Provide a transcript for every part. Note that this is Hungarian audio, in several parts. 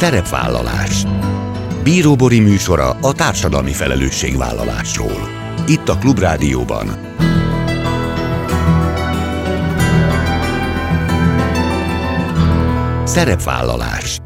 Szerepvállalás Bíróbori műsora a társadalmi felelősségvállalásról. Itt a Klubrádióban. Szerepvállalás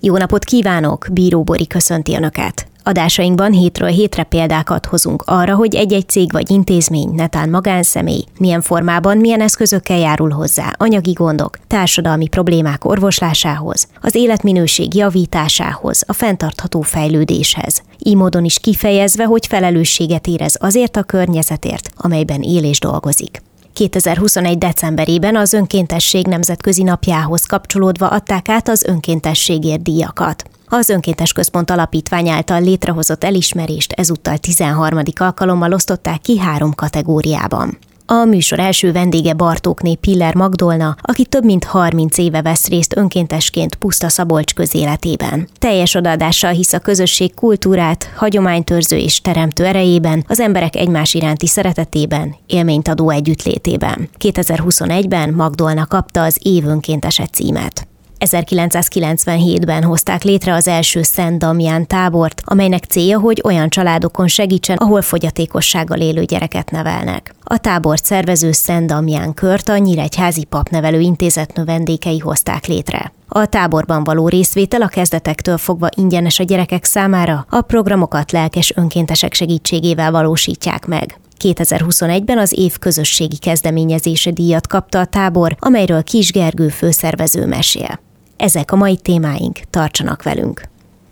Jó napot kívánok! Bíróbori köszönti Önöket! Adásainkban hétről hétre példákat hozunk arra, hogy egy-egy cég vagy intézmény, netán magánszemély, milyen formában, milyen eszközökkel járul hozzá anyagi gondok, társadalmi problémák orvoslásához, az életminőség javításához, a fenntartható fejlődéshez. Így módon is kifejezve, hogy felelősséget érez azért a környezetért, amelyben él és dolgozik. 2021. decemberében az önkéntesség nemzetközi napjához kapcsolódva adták át az önkéntességért díjakat. Az Önkéntes Központ Alapítvány által létrehozott elismerést ezúttal 13. alkalommal osztották ki három kategóriában. A műsor első vendége Bartókné Piller Magdolna, aki több mint 30 éve vesz részt önkéntesként Puszta Szabolcs közéletében. Teljes odaadással hisz a közösség kultúrát, hagyománytörző és teremtő erejében, az emberek egymás iránti szeretetében, élményt adó együttlétében. 2021-ben Magdolna kapta az év önkéntese címet. 1997-ben hozták létre az első Szent Damián tábort, amelynek célja, hogy olyan családokon segítsen, ahol fogyatékossággal élő gyereket nevelnek. A tábort szervező Szent Damián kört a Nyíregyházi Papnevelő Intézet növendékei hozták létre. A táborban való részvétel a kezdetektől fogva ingyenes a gyerekek számára, a programokat lelkes önkéntesek segítségével valósítják meg. 2021-ben az év közösségi kezdeményezése díjat kapta a tábor, amelyről Kis Gergő főszervező mesél. Ezek a mai témáink, tartsanak velünk!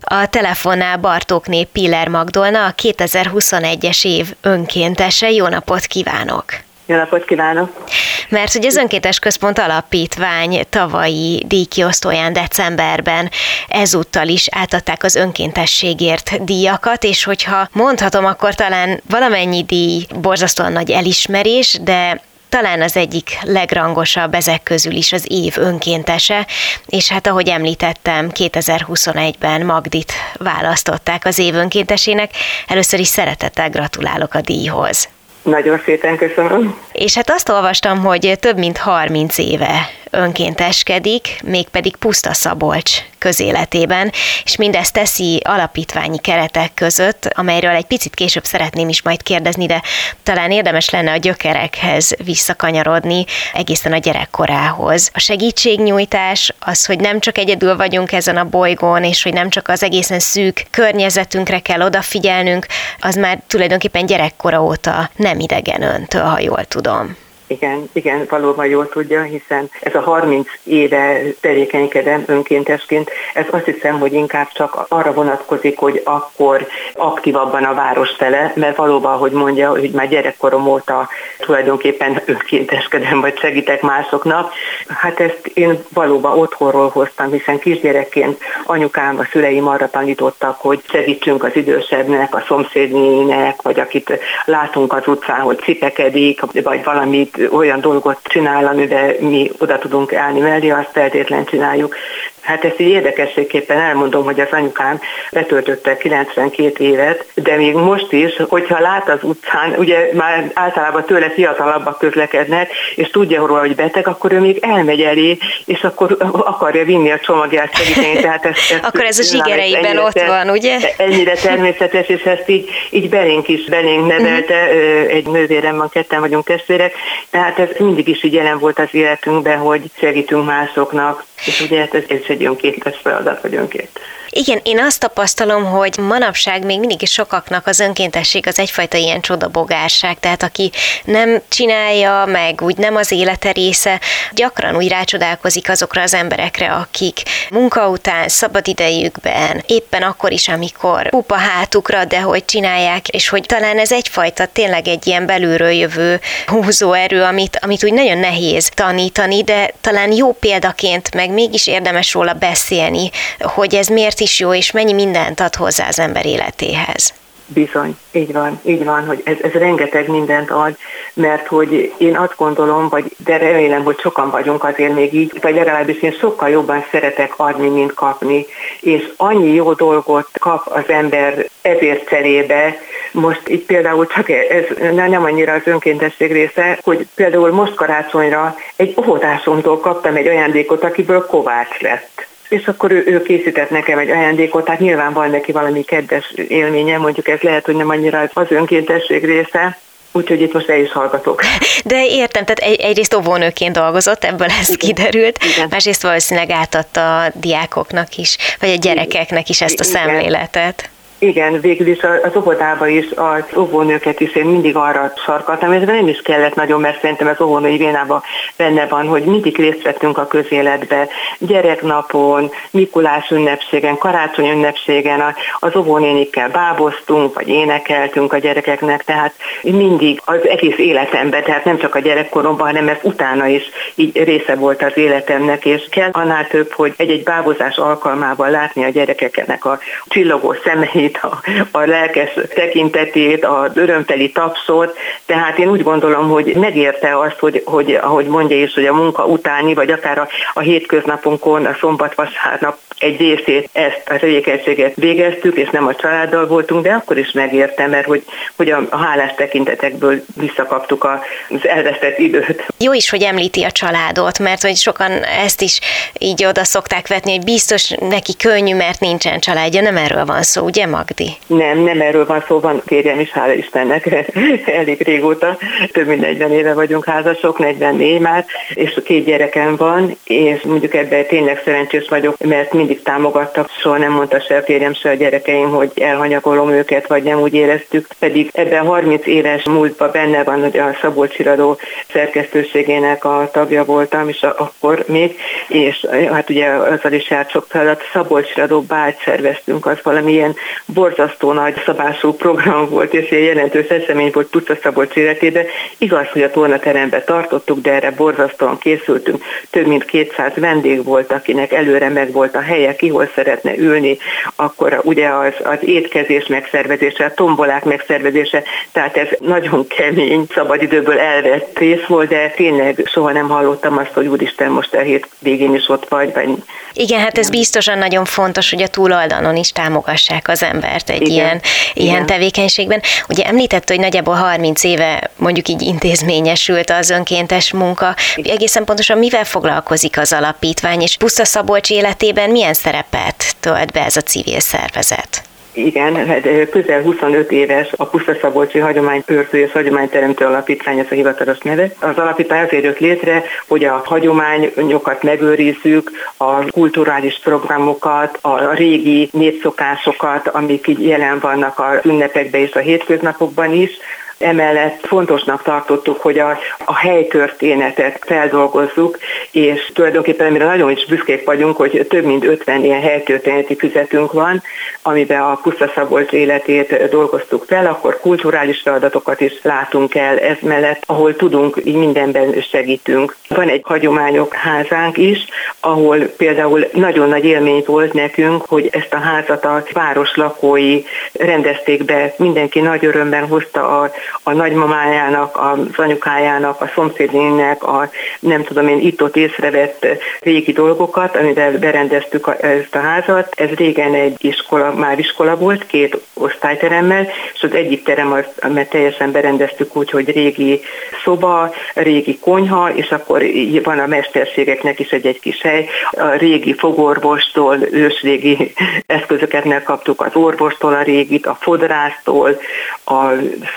A telefonnál Bartókné Piller Magdolna, a 2021-es év önkéntese. Jó napot kívánok! Jó napot kívánok! Mert hogy az Önkéntes Központ Alapítvány tavalyi díjkiosztóján decemberben ezúttal is átadták az önkéntességért díjakat, és hogyha mondhatom, akkor talán valamennyi díj borzasztóan nagy elismerés, de talán az egyik legrangosabb ezek közül is az év önkéntese, és hát ahogy említettem, 2021-ben Magdit választották az év önkéntesének. Először is szeretettel gratulálok a díjhoz. Nagyon szépen köszönöm. És hát azt olvastam, hogy több mint 30 éve önkénteskedik, mégpedig Puszta Szabolcs közéletében, és mindezt teszi alapítványi keretek között, amelyről egy picit később szeretném is majd kérdezni, de talán érdemes lenne a gyökerekhez visszakanyarodni, egészen a gyerekkorához. A segítségnyújtás, az, hogy nem csak egyedül vagyunk ezen a bolygón, és hogy nem csak az egészen szűk környezetünkre kell odafigyelnünk, az már tulajdonképpen gyerekkora óta nem idegen öntől, ha jól tudom. Igen, igen, valóban jól tudja, hiszen ez a 30 éve tevékenykedem önkéntesként, ez azt hiszem, hogy inkább csak arra vonatkozik, hogy akkor aktívabban a város fele, mert valóban, hogy mondja, hogy már gyerekkorom óta tulajdonképpen önkénteskedem, vagy segítek másoknak. Hát ezt én valóban otthonról hoztam, hiszen kisgyerekként anyukám, a szüleim arra tanítottak, hogy segítsünk az idősebbnek, a szomszédnének, vagy akit látunk az utcán, hogy cipekedik, vagy valamit olyan dolgot csinál, amiben mi oda tudunk állni mellé, azt feltétlen csináljuk. Hát ezt így érdekességképpen elmondom, hogy az anyukám betöltötte 92 évet, de még most is, hogyha lát az utcán, ugye már általában tőle fiatalabbak közlekednek, és tudja róla, hogy beteg, akkor ő még elmegy elé, és akkor akarja vinni a csomagját segíteni. Tehát ezt, ezt akkor ez a zsigereiben ott van, ugye? Ennyire természetes, és ezt így, így belénk is belénk nevelte, uh-huh. egy nővérem van, ketten vagyunk testvérek, tehát ez mindig is így jelen volt az életünkben, hogy segítünk másoknak, és ugye hát ez, ez egy önkéntes feladat, vagy önként. Igen, én azt tapasztalom, hogy manapság még mindig sokaknak az önkéntesség az egyfajta ilyen csodabogárság, tehát aki nem csinálja, meg úgy nem az élete része, gyakran úgy rácsodálkozik azokra az emberekre, akik munka után, szabadidejükben, éppen akkor is, amikor pupa hátukra, de hogy csinálják, és hogy talán ez egyfajta tényleg egy ilyen belülről jövő húzóerő, amit, amit úgy nagyon nehéz tanítani, de talán jó példaként meg mégis érdemes róla beszélni, hogy ez miért is jó, és mennyi mindent ad hozzá az ember életéhez. Bizony, így van, így van, hogy ez, ez rengeteg mindent ad, mert hogy én azt gondolom, vagy de remélem, hogy sokan vagyunk azért még így, vagy legalábbis én sokkal jobban szeretek adni, mint kapni, és annyi jó dolgot kap az ember ezért cserébe, most itt például csak ez nem annyira az önkéntesség része, hogy például most karácsonyra egy óvodásomtól kaptam egy ajándékot, akiből kovács lett és akkor ő, ő készített nekem egy ajándékot, tehát nyilván van neki valami kedves élménye, mondjuk ez lehet, hogy nem annyira az önkéntesség része, Úgyhogy itt most el is hallgatok. De értem, tehát egy, egyrészt óvónőként dolgozott, ebből ez Igen. kiderült, Igen. másrészt valószínűleg átadta a diákoknak is, vagy a gyerekeknek is ezt a Igen. szemléletet. Igen, végül is az óvodába is, az óvónőket is én mindig arra sarkaltam, ez nem is kellett nagyon, mert szerintem az óvónői vénában benne van, hogy mindig részt vettünk a közéletbe, gyereknapon, Mikulás ünnepségen, karácsony ünnepségen, az óvónénikkel báboztunk, vagy énekeltünk a gyerekeknek, tehát mindig az egész életemben, tehát nem csak a gyerekkoromban, hanem ez utána is így része volt az életemnek, és kell annál több, hogy egy-egy bábozás alkalmával látni a gyerekeknek a csillogó szemeit, a, a lelkes tekintetét, az örömteli tapsot, tehát én úgy gondolom, hogy megérte azt, hogy, hogy ahogy mondja is, hogy a munka utáni, vagy akár a, a hétköznapunkon, a szombat-vasárnap egy részét ezt a tevékenységet végeztük, és nem a családdal voltunk, de akkor is megérte, mert hogy, hogy a, a hálás tekintetekből visszakaptuk az elvesztett időt. Jó is, hogy említi a családot, mert hogy sokan ezt is így oda szokták vetni, hogy biztos neki könnyű, mert nincsen családja, nem erről van szó, ugye Magdi? Nem, nem erről van szó, van férjem is, hála Istennek, elég régóta, több mint 40 éve vagyunk házasok, 44 már, és két gyerekem van, és mondjuk ebben tényleg szerencsés vagyok, mert mindig támogattak, soha nem mondta se a férjem, se a gyerekeim, hogy elhanyagolom őket, vagy nem úgy éreztük, pedig ebben 30 éves múltban benne van, hogy a Szabolcs Iradó szerkesztőségének a tagja voltam, és akkor még, és hát ugye azzal is járt sok feladat, Szabolcs Iradó bált szerveztünk, az valamilyen borzasztó nagy szabású program volt, és ilyen jelentős esemény volt Puca Szabolcs életében. Igaz, hogy a tornaterembe tartottuk, de erre borzasztóan készültünk. Több mint 200 vendég volt, akinek előre meg volt a helye, ki hol szeretne ülni, akkor ugye az, az étkezés megszervezése, a tombolák megszervezése, tehát ez nagyon kemény, szabadidőből elvett rész volt, de tényleg soha nem hallottam azt, hogy úristen, most a hét végén is ott vagy. vagy Igen, hát ez biztosan nagyon fontos, hogy a túloldalon is támogassák az embert egy Igen. ilyen, ilyen Igen. tevékenységben. Ugye említett, hogy nagyjából 30 éve mondjuk így intézményesült az önkéntes munka. Egészen pontosan mivel foglalkozik az alapítvány, és Puszta Szabolcs életében milyen szerepet tölt be ez a civil szervezet? Igen, hát közel 25 éves a Puszta Szabolcsi Hagyományőrző és Hagyományteremtő Alapítvány, ez a hivatalos neve. Az alapítvány azért jött létre, hogy a hagyományokat megőrizzük, a kulturális programokat, a régi népszokásokat, amik így jelen vannak a ünnepekben és a hétköznapokban is, Emellett fontosnak tartottuk, hogy a, a helytörténetet feldolgozzuk, és tulajdonképpen amire nagyon is büszkék vagyunk, hogy több mint 50 ilyen helytörténeti füzetünk van, amiben a Puszta Szabolcs életét dolgoztuk fel, akkor kulturális feladatokat is látunk el ez mellett, ahol tudunk, így mindenben segítünk. Van egy hagyományok házánk is, ahol például nagyon nagy élmény volt nekünk, hogy ezt a házat a város lakói rendezték be, mindenki nagy örömben hozta a, a nagymamájának, az anyukájának, a szomszédének, a nem tudom én itt-ott észrevett régi dolgokat, amivel berendeztük ezt a házat. Ez régen egy iskola, már iskola volt, két osztályteremmel, és az egyik terem, az, mert teljesen berendeztük úgy, hogy régi szoba, régi konyha, és akkor van a mesterségeknek is egy-egy kis hely. A régi fogorvostól, ősrégi eszközöket megkaptuk az orvostól a régit, a fodrásztól, a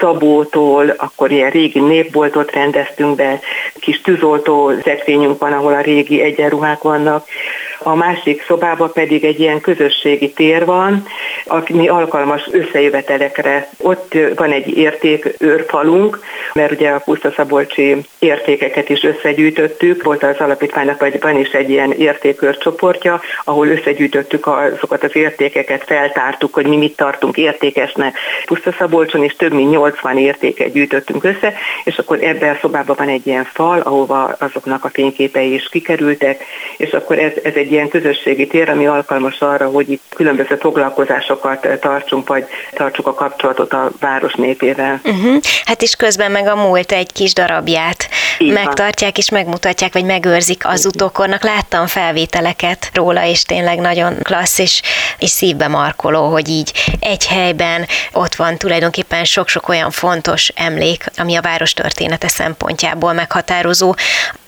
szabó tűzoltótól, akkor ilyen régi népboltot rendeztünk be, kis tűzoltó szekrényünk van, ahol a régi egyenruhák vannak. A másik szobában pedig egy ilyen közösségi tér van, ami alkalmas összejövetelekre. Ott van egy értékőrfalunk, mert ugye a pusztaszabolcsi értékeket is összegyűjtöttük. Volt az alapítványnak, van is egy ilyen értékőr csoportja, ahol összegyűjtöttük azokat az értékeket, feltártuk, hogy mi mit tartunk értékesnek. Pusztaszabolcson is több mint 80 értéket gyűjtöttünk össze, és akkor ebben a szobában van egy ilyen fal, ahova azoknak a fényképei is kikerültek, és akkor ez, ez egy ilyen közösségi tér, ami alkalmas arra, hogy itt különböző foglalkozásokat tartsunk, vagy tartsuk a kapcsolatot a város népével. Uh-huh. Hát is közben meg a múlt egy kis darabját így megtartják van. és megmutatják, vagy megőrzik az utókornak. Láttam felvételeket róla, és tényleg nagyon klassz és, és szívbe markoló, hogy így egy helyben ott van tulajdonképpen sok-sok olyan fontos emlék, ami a város története szempontjából meghatározó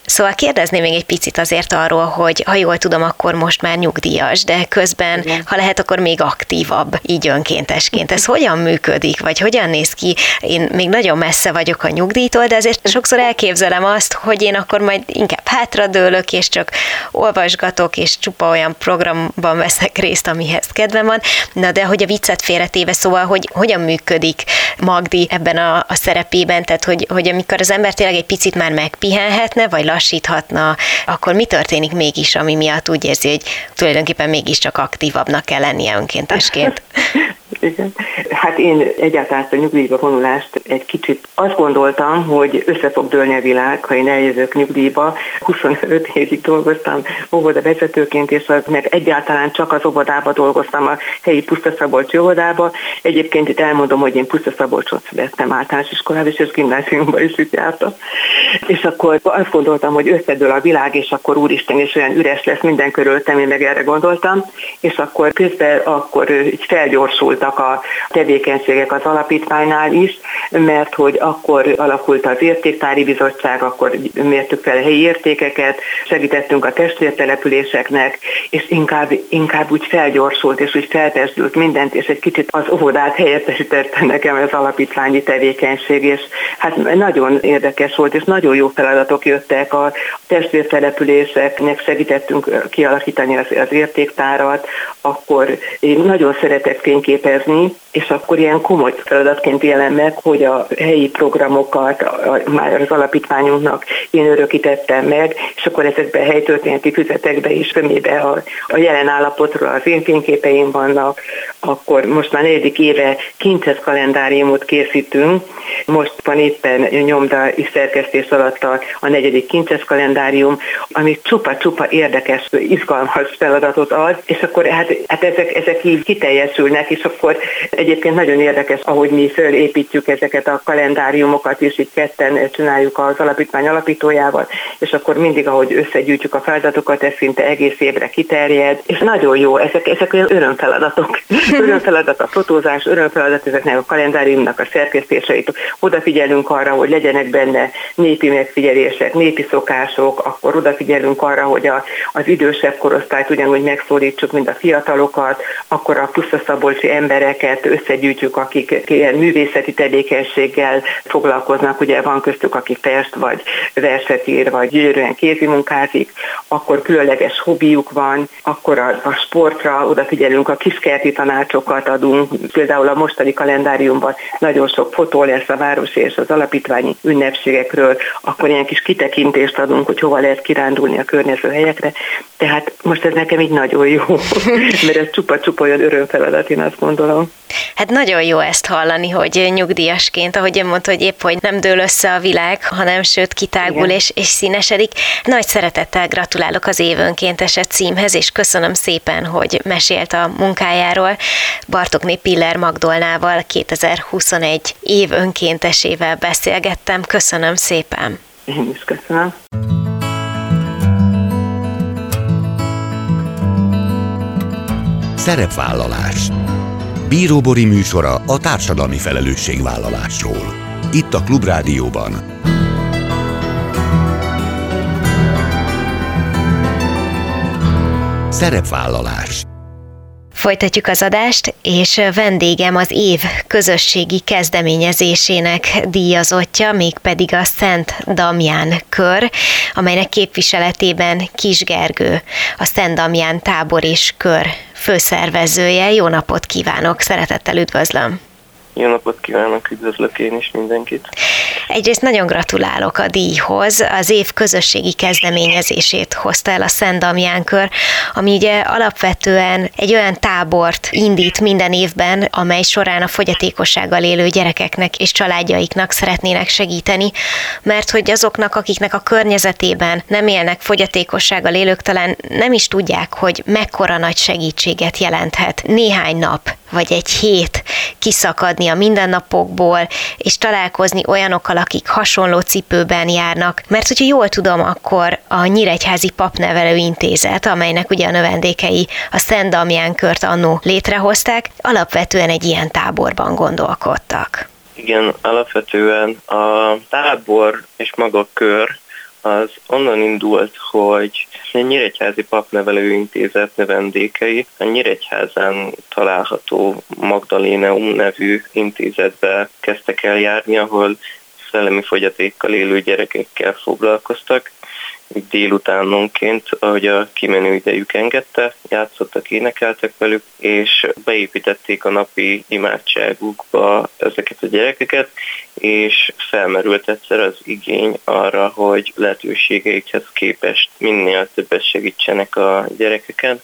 Szóval kérdezni még egy picit azért arról, hogy ha jól tudom, akkor most már nyugdíjas, de közben, Igen. ha lehet, akkor még aktívabb, így önkéntesként. Ez hogyan működik, vagy hogyan néz ki? Én még nagyon messze vagyok a nyugdíjtól, de azért sokszor elképzelem azt, hogy én akkor majd inkább hátradőlök, és csak olvasgatok, és csupa olyan programban veszek részt, amihez kedvem van. Na de hogy a viccet félretéve, szóval, hogy hogyan működik Magdi ebben a, a szerepében, tehát hogy, hogy amikor az ember tényleg egy picit már megpihenhetne, vagy lassíthatna, akkor mi történik mégis, ami miatt úgy érzi, hogy tulajdonképpen mégiscsak aktívabbnak kell lennie önkéntesként? Igen. Hát én egyáltalán a nyugdíjba vonulást egy kicsit azt gondoltam, hogy össze fog dőlni a világ, ha én eljövök nyugdíjba. 25 évig dolgoztam óvoda vezetőként, és az, meg egyáltalán csak az óvodába dolgoztam, a helyi Pusztaszabolcs óvodába. Egyébként itt elmondom, hogy én Pusztaszabolcsot születtem általános iskolában, és gimnáziumban is itt jártam. És akkor azt gondoltam, hogy összedől a világ, és akkor úristen, és olyan üres lesz minden körülöttem, én meg erre gondoltam, és akkor közben akkor így felgyorsultak a tevékenységek az alapítványnál is, mert hogy akkor alakult az értéktári bizottság, akkor mértük fel helyi értékeket, segítettünk a testvértelepüléseknek, és inkább, inkább úgy felgyorsult, és úgy feltesdült mindent, és egy kicsit az óvodát helyettesítette nekem az alapítványi tevékenység, és hát nagyon érdekes volt, és nagyon jó feladatok jöttek a testvértelepüléseknek, segítettünk kialakítani az, az értéktárat, akkor én nagyon szeretek fényképezni, és akkor ilyen komoly feladatként jelen meg, hogy a helyi programokat már az alapítványunknak én örökítettem meg, és akkor ezekben a helytörténeti füzetekbe is tömébe a, a jelen állapotról az én fényképeim vannak, akkor most már negyedik éve kincses kalendáriumot készítünk, most van éppen nyomda is szerkesztés alatt a, a negyedik kincses kalendárium, ami csupa-csupa érdekes, izgalmas feladatot ad, és akkor hát, hát ezek, ezek így kiteljesülnek, és akkor egyébként nagyon érdekes, ahogy mi fölépítjük ezeket a kalendáriumokat, és itt ketten csináljuk az alapítvány alapítójával, és akkor mindig, ahogy összegyűjtjük a feladatokat, ez szinte egész évre kiterjed, és nagyon jó, ezek, ezek olyan örömfeladatok. örömfeladat a fotózás, örömfeladat ezeknek a kalendáriumnak a szerkesztéseit. Odafigyelünk arra, hogy legyenek benne népi megfigyelések, népi szokások, akkor odafigyelünk arra, hogy a, az idősebb korosztályt ugyanúgy megszólítsuk, mint a fiatalokat, akkor a pusztaszabolcsi embereket összegyűjtjük, akik ilyen művészeti tevékenységgel foglalkoznak, ugye van köztük, aki fest, vagy verset ír, vagy gyönyörűen kézi munkázik, akkor különleges hobbiuk van, akkor a, a sportra odafigyelünk, a kiskerti tanácsokat adunk, például a mostani kalendáriumban nagyon sok fotó lesz a városi és az alapítványi ünnepségekről, akkor ilyen kis kitekintést adunk, hogy hova lehet kirándulni a környező helyekre. Tehát most ez nekem így nagyon jó, mert ez csupa-csupa olyan örömfeladat, én azt gondolom. Hát nagyon jó ezt hallani, hogy nyugdíjasként, ahogy ön mondta, hogy épp hogy nem dől össze a világ, hanem sőt kitágul és, és színesedik. Nagy szeretettel gratulálok az évönkénteset címhez, és köszönöm szépen, hogy mesélt a munkájáról. Bartokné Piller Magdolnával 2021 év önkéntesével beszélgettem. Köszönöm szépen. Én is köszönöm. Szerepvállalás Bíróbori műsora a társadalmi felelősségvállalásról. Itt a Klubrádióban. Szerepvállalás Folytatjuk az adást, és vendégem az év közösségi kezdeményezésének díjazottja, mégpedig a Szent Damján kör, amelynek képviseletében Kis Gergő, a Szent Damján tábor és kör főszervezője. Jó napot kívánok, szeretettel üdvözlöm! Jó napot kívánok, üdvözlök én is mindenkit. Egyrészt nagyon gratulálok a díjhoz. Az év közösségi kezdeményezését hozta el a Szent Damján kör, ami ugye alapvetően egy olyan tábort indít minden évben, amely során a fogyatékossággal élő gyerekeknek és családjaiknak szeretnének segíteni, mert hogy azoknak, akiknek a környezetében nem élnek fogyatékossággal élők, talán nem is tudják, hogy mekkora nagy segítséget jelenthet néhány nap vagy egy hét kiszakadni a mindennapokból, és találkozni olyanokkal, akik hasonló cipőben járnak. Mert hogyha jól tudom, akkor a Nyíregyházi Papnevelő Intézet, amelynek ugye a növendékei a Szent Damján kört annó létrehozták, alapvetően egy ilyen táborban gondolkodtak. Igen, alapvetően a tábor és maga a kör az onnan indult, hogy a Nyíregyházi Papnevelő Intézet növendékei a Nyíregyházán található Magdaléneum nevű intézetbe kezdtek el járni, ahol szellemi fogyatékkal élő gyerekekkel foglalkoztak, délutánonként, ahogy a kimenő idejük engedte, játszottak, énekeltek velük, és beépítették a napi imádságukba ezeket a gyerekeket, és felmerült egyszer az igény arra, hogy lehetőségeikhez képest minél többet segítsenek a gyerekeken,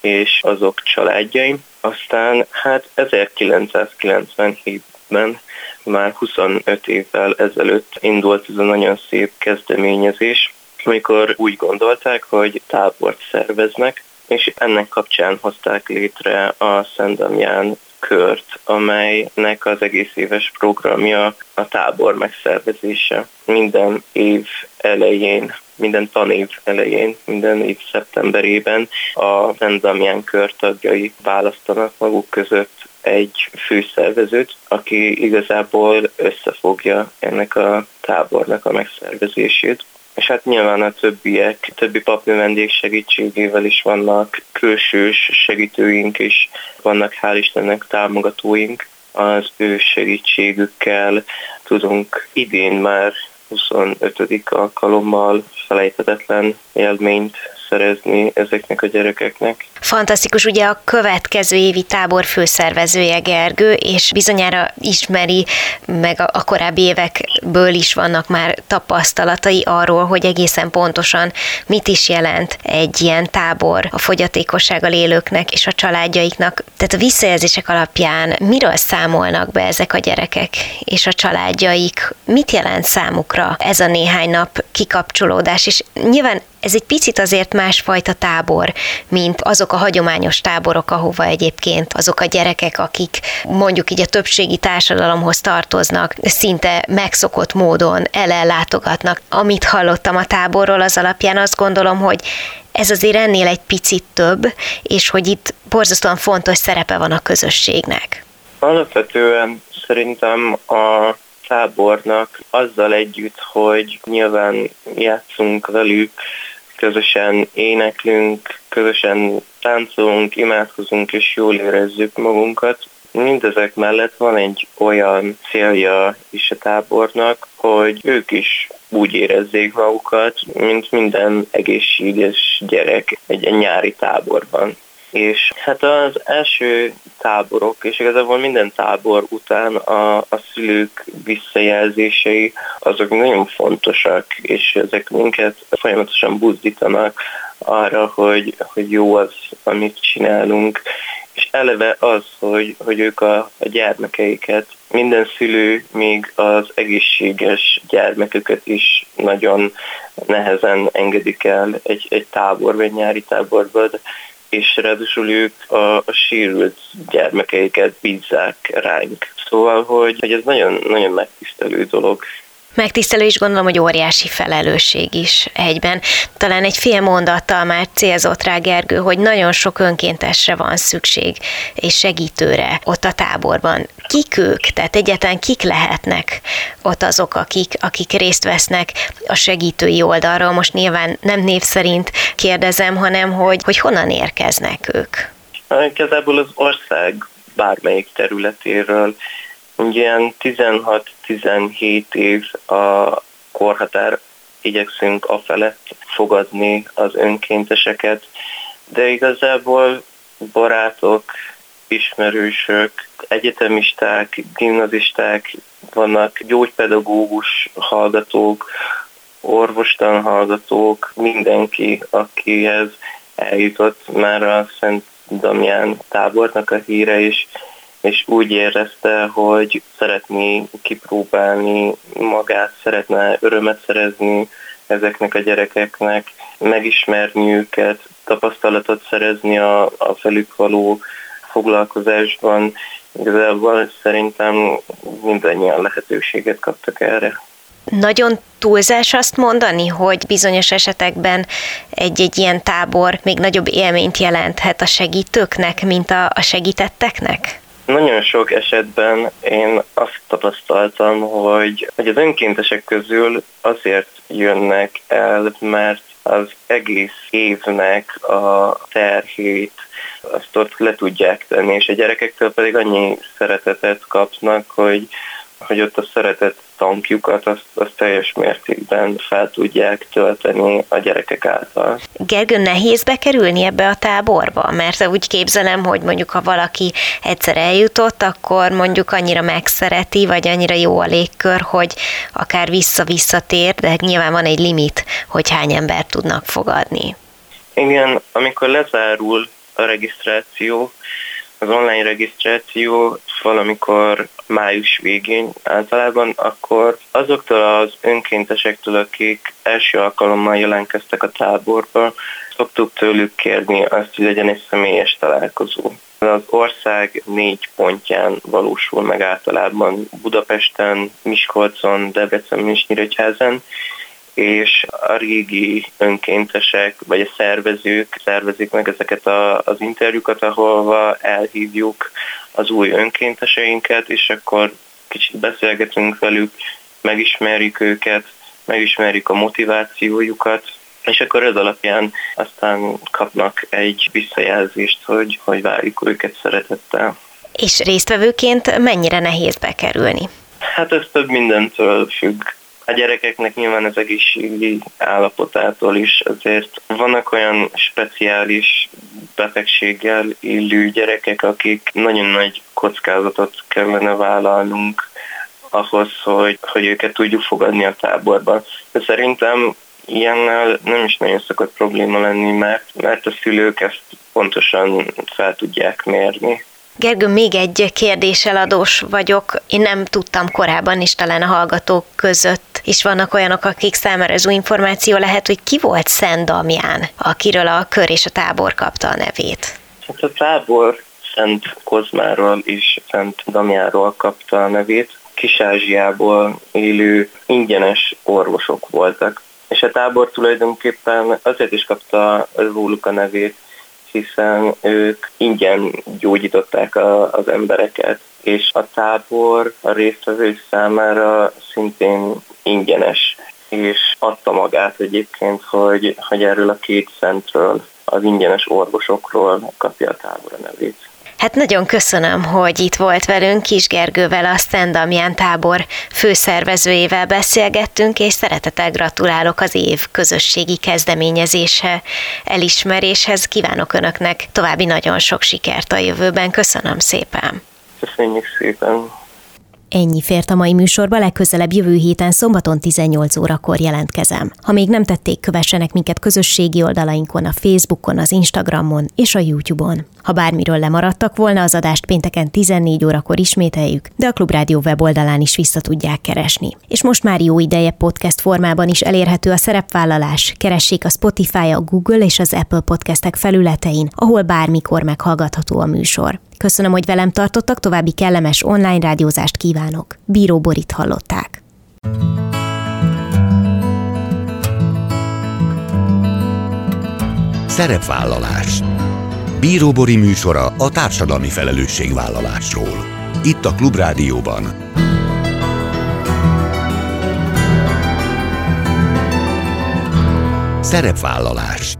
és azok családjaim. Aztán hát 1997-ben már 25 évvel ezelőtt indult ez a nagyon szép kezdeményezés, amikor úgy gondolták, hogy tábort szerveznek, és ennek kapcsán hozták létre a Szent Damján kört, amelynek az egész éves programja a tábor megszervezése. Minden év elején, minden tanév elején, minden év szeptemberében a Szent Damján kör tagjai választanak maguk között egy főszervezőt, aki igazából összefogja ennek a tábornak a megszervezését és hát nyilván a többiek, többi papnövendék segítségével is vannak külsős segítőink is, vannak hál' Istennek támogatóink, az ő segítségükkel tudunk idén már 25. alkalommal felejthetetlen élményt szerezni ezeknek a gyerekeknek. Fantasztikus, ugye a következő évi tábor főszervezője Gergő, és bizonyára ismeri, meg a korábbi évekből is vannak már tapasztalatai arról, hogy egészen pontosan mit is jelent egy ilyen tábor a fogyatékossággal élőknek és a családjaiknak. Tehát a visszajelzések alapján miről számolnak be ezek a gyerekek és a családjaik? Mit jelent számukra ez a néhány nap kikapcsolódás? És nyilván ez egy picit azért másfajta tábor, mint azok a hagyományos táborok, ahova egyébként azok a gyerekek, akik mondjuk így a többségi társadalomhoz tartoznak, szinte megszokott módon elellátogatnak. Amit hallottam a táborról, az alapján azt gondolom, hogy ez azért ennél egy picit több, és hogy itt borzasztóan fontos szerepe van a közösségnek. Alapvetően szerintem a tábornak azzal együtt, hogy nyilván játszunk velük, közösen éneklünk, közösen táncolunk, imádkozunk és jól érezzük magunkat. Mindezek mellett van egy olyan célja is a tábornak, hogy ők is úgy érezzék magukat, mint minden egészséges gyerek egy nyári táborban. És hát az első táborok, és igazából minden tábor után a, a szülők visszajelzései, azok nagyon fontosak, és ezek minket folyamatosan buzdítanak arra, hogy, hogy jó az, amit csinálunk, és eleve az, hogy, hogy ők a, a gyermekeiket, minden szülő még az egészséges gyermeküket is nagyon nehezen engedik el egy, egy táborba, egy nyári táborba, de és ráadásul ők a, a sérült gyermekeiket bízzák ránk. Szóval, hogy, hogy ez nagyon, nagyon megtisztelő dolog. Megtisztelő is gondolom, hogy óriási felelősség is egyben. Talán egy fél mondattal már célzott rá Gergő, hogy nagyon sok önkéntesre van szükség, és segítőre ott a táborban. Kik ők? Tehát egyáltalán kik lehetnek ott azok, akik, akik részt vesznek a segítői oldalról? Most nyilván nem név szerint kérdezem, hanem hogy, hogy honnan érkeznek ők? Igazából az ország bármelyik területéről Ilyen 16-17 év a korhatár, igyekszünk a felett fogadni az önkénteseket, de igazából barátok, ismerősök, egyetemisták, gimnazisták, vannak gyógypedagógus hallgatók, orvostan hallgatók, mindenki, akihez eljutott már a Szent Damján tábornak a híre, és és úgy érezte, hogy szeretné kipróbálni magát, szeretne örömet szerezni ezeknek a gyerekeknek, megismerni őket, tapasztalatot szerezni a, a felük való foglalkozásban. Igazából szerintem mindannyian lehetőséget kaptak erre. Nagyon túlzás azt mondani, hogy bizonyos esetekben egy-egy ilyen tábor még nagyobb élményt jelenthet a segítőknek, mint a, a segítetteknek? Nagyon sok esetben én azt tapasztaltam, hogy, hogy az önkéntesek közül azért jönnek el, mert az egész évnek a terhét azt ott le tudják tenni, és a gyerekektől pedig annyi szeretetet kapnak, hogy, hogy ott a szeretet tankjukat azt, azt teljes mértékben fel tudják tölteni a gyerekek által. Gergő, nehéz bekerülni ebbe a táborba? Mert úgy képzelem, hogy mondjuk ha valaki egyszer eljutott, akkor mondjuk annyira megszereti, vagy annyira jó a légkör, hogy akár vissza-vissza tér, de nyilván van egy limit, hogy hány embert tudnak fogadni. Igen, amikor lezárul a regisztráció, az online regisztráció valamikor május végén általában, akkor azoktól az önkéntesektől, akik első alkalommal jelentkeztek a táborba, szoktuk tőlük kérni azt, hogy legyen egy személyes találkozó. Az ország négy pontján valósul meg általában Budapesten, Miskolcon, Debrecen és Nyíregyházen, és a régi önkéntesek, vagy a szervezők szervezik meg ezeket a, az interjúkat, ahol elhívjuk az új önkénteseinket, és akkor kicsit beszélgetünk velük, megismerjük őket, megismerjük a motivációjukat, és akkor ez alapján aztán kapnak egy visszajelzést, hogy, hogy várjuk őket szeretettel. És résztvevőként mennyire nehéz bekerülni? Hát ez több mindentől függ. A gyerekeknek nyilván az egészségi állapotától is azért vannak olyan speciális betegséggel illő gyerekek, akik nagyon nagy kockázatot kellene vállalnunk ahhoz, hogy, hogy őket tudjuk fogadni a táborban. De szerintem ilyennel nem is nagyon szokott probléma lenni, mert, mert a szülők ezt pontosan fel tudják mérni. Gergő, még egy kérdéssel adós vagyok. Én nem tudtam korábban is, talán a hallgatók között is vannak olyanok, akik számára ez új információ lehet, hogy ki volt Szent Damján, akiről a kör és a tábor kapta a nevét. Hát a tábor Szent Kozmáról és Szent Damjáról kapta a nevét. Kis-Ázsiából élő ingyenes orvosok voltak. És a tábor tulajdonképpen azért is kapta róluk a nevét, hiszen ők ingyen gyógyították a, az embereket, és a tábor a résztvevők számára szintén ingyenes, és adta magát egyébként, hogy, hogy erről a két szentről, az ingyenes orvosokról kapja a tábor a nevét. Hát nagyon köszönöm, hogy itt volt velünk Kis Gergővel, a Szent tábor főszervezőjével beszélgettünk, és szeretettel gratulálok az év közösségi kezdeményezése elismeréshez. Kívánok Önöknek további nagyon sok sikert a jövőben. Köszönöm szépen! Köszönjük szépen! Ennyi fért a mai műsorba, legközelebb jövő héten szombaton 18 órakor jelentkezem. Ha még nem tették, kövessenek minket közösségi oldalainkon, a Facebookon, az Instagramon és a YouTube-on. Ha bármiről lemaradtak volna, az adást pénteken 14 órakor ismételjük, de a Klubrádió weboldalán is vissza tudják keresni. És most már jó ideje podcast formában is elérhető a szerepvállalás. Keressék a Spotify, a Google és az Apple podcastek felületein, ahol bármikor meghallgatható a műsor. Köszönöm, hogy velem tartottak, további kellemes online rádiózást kívánok. Bíró Borit hallották. Szerepvállalás Bíróbori műsora a társadalmi felelősségvállalásról. Itt a Klubrádióban. Szerepvállalás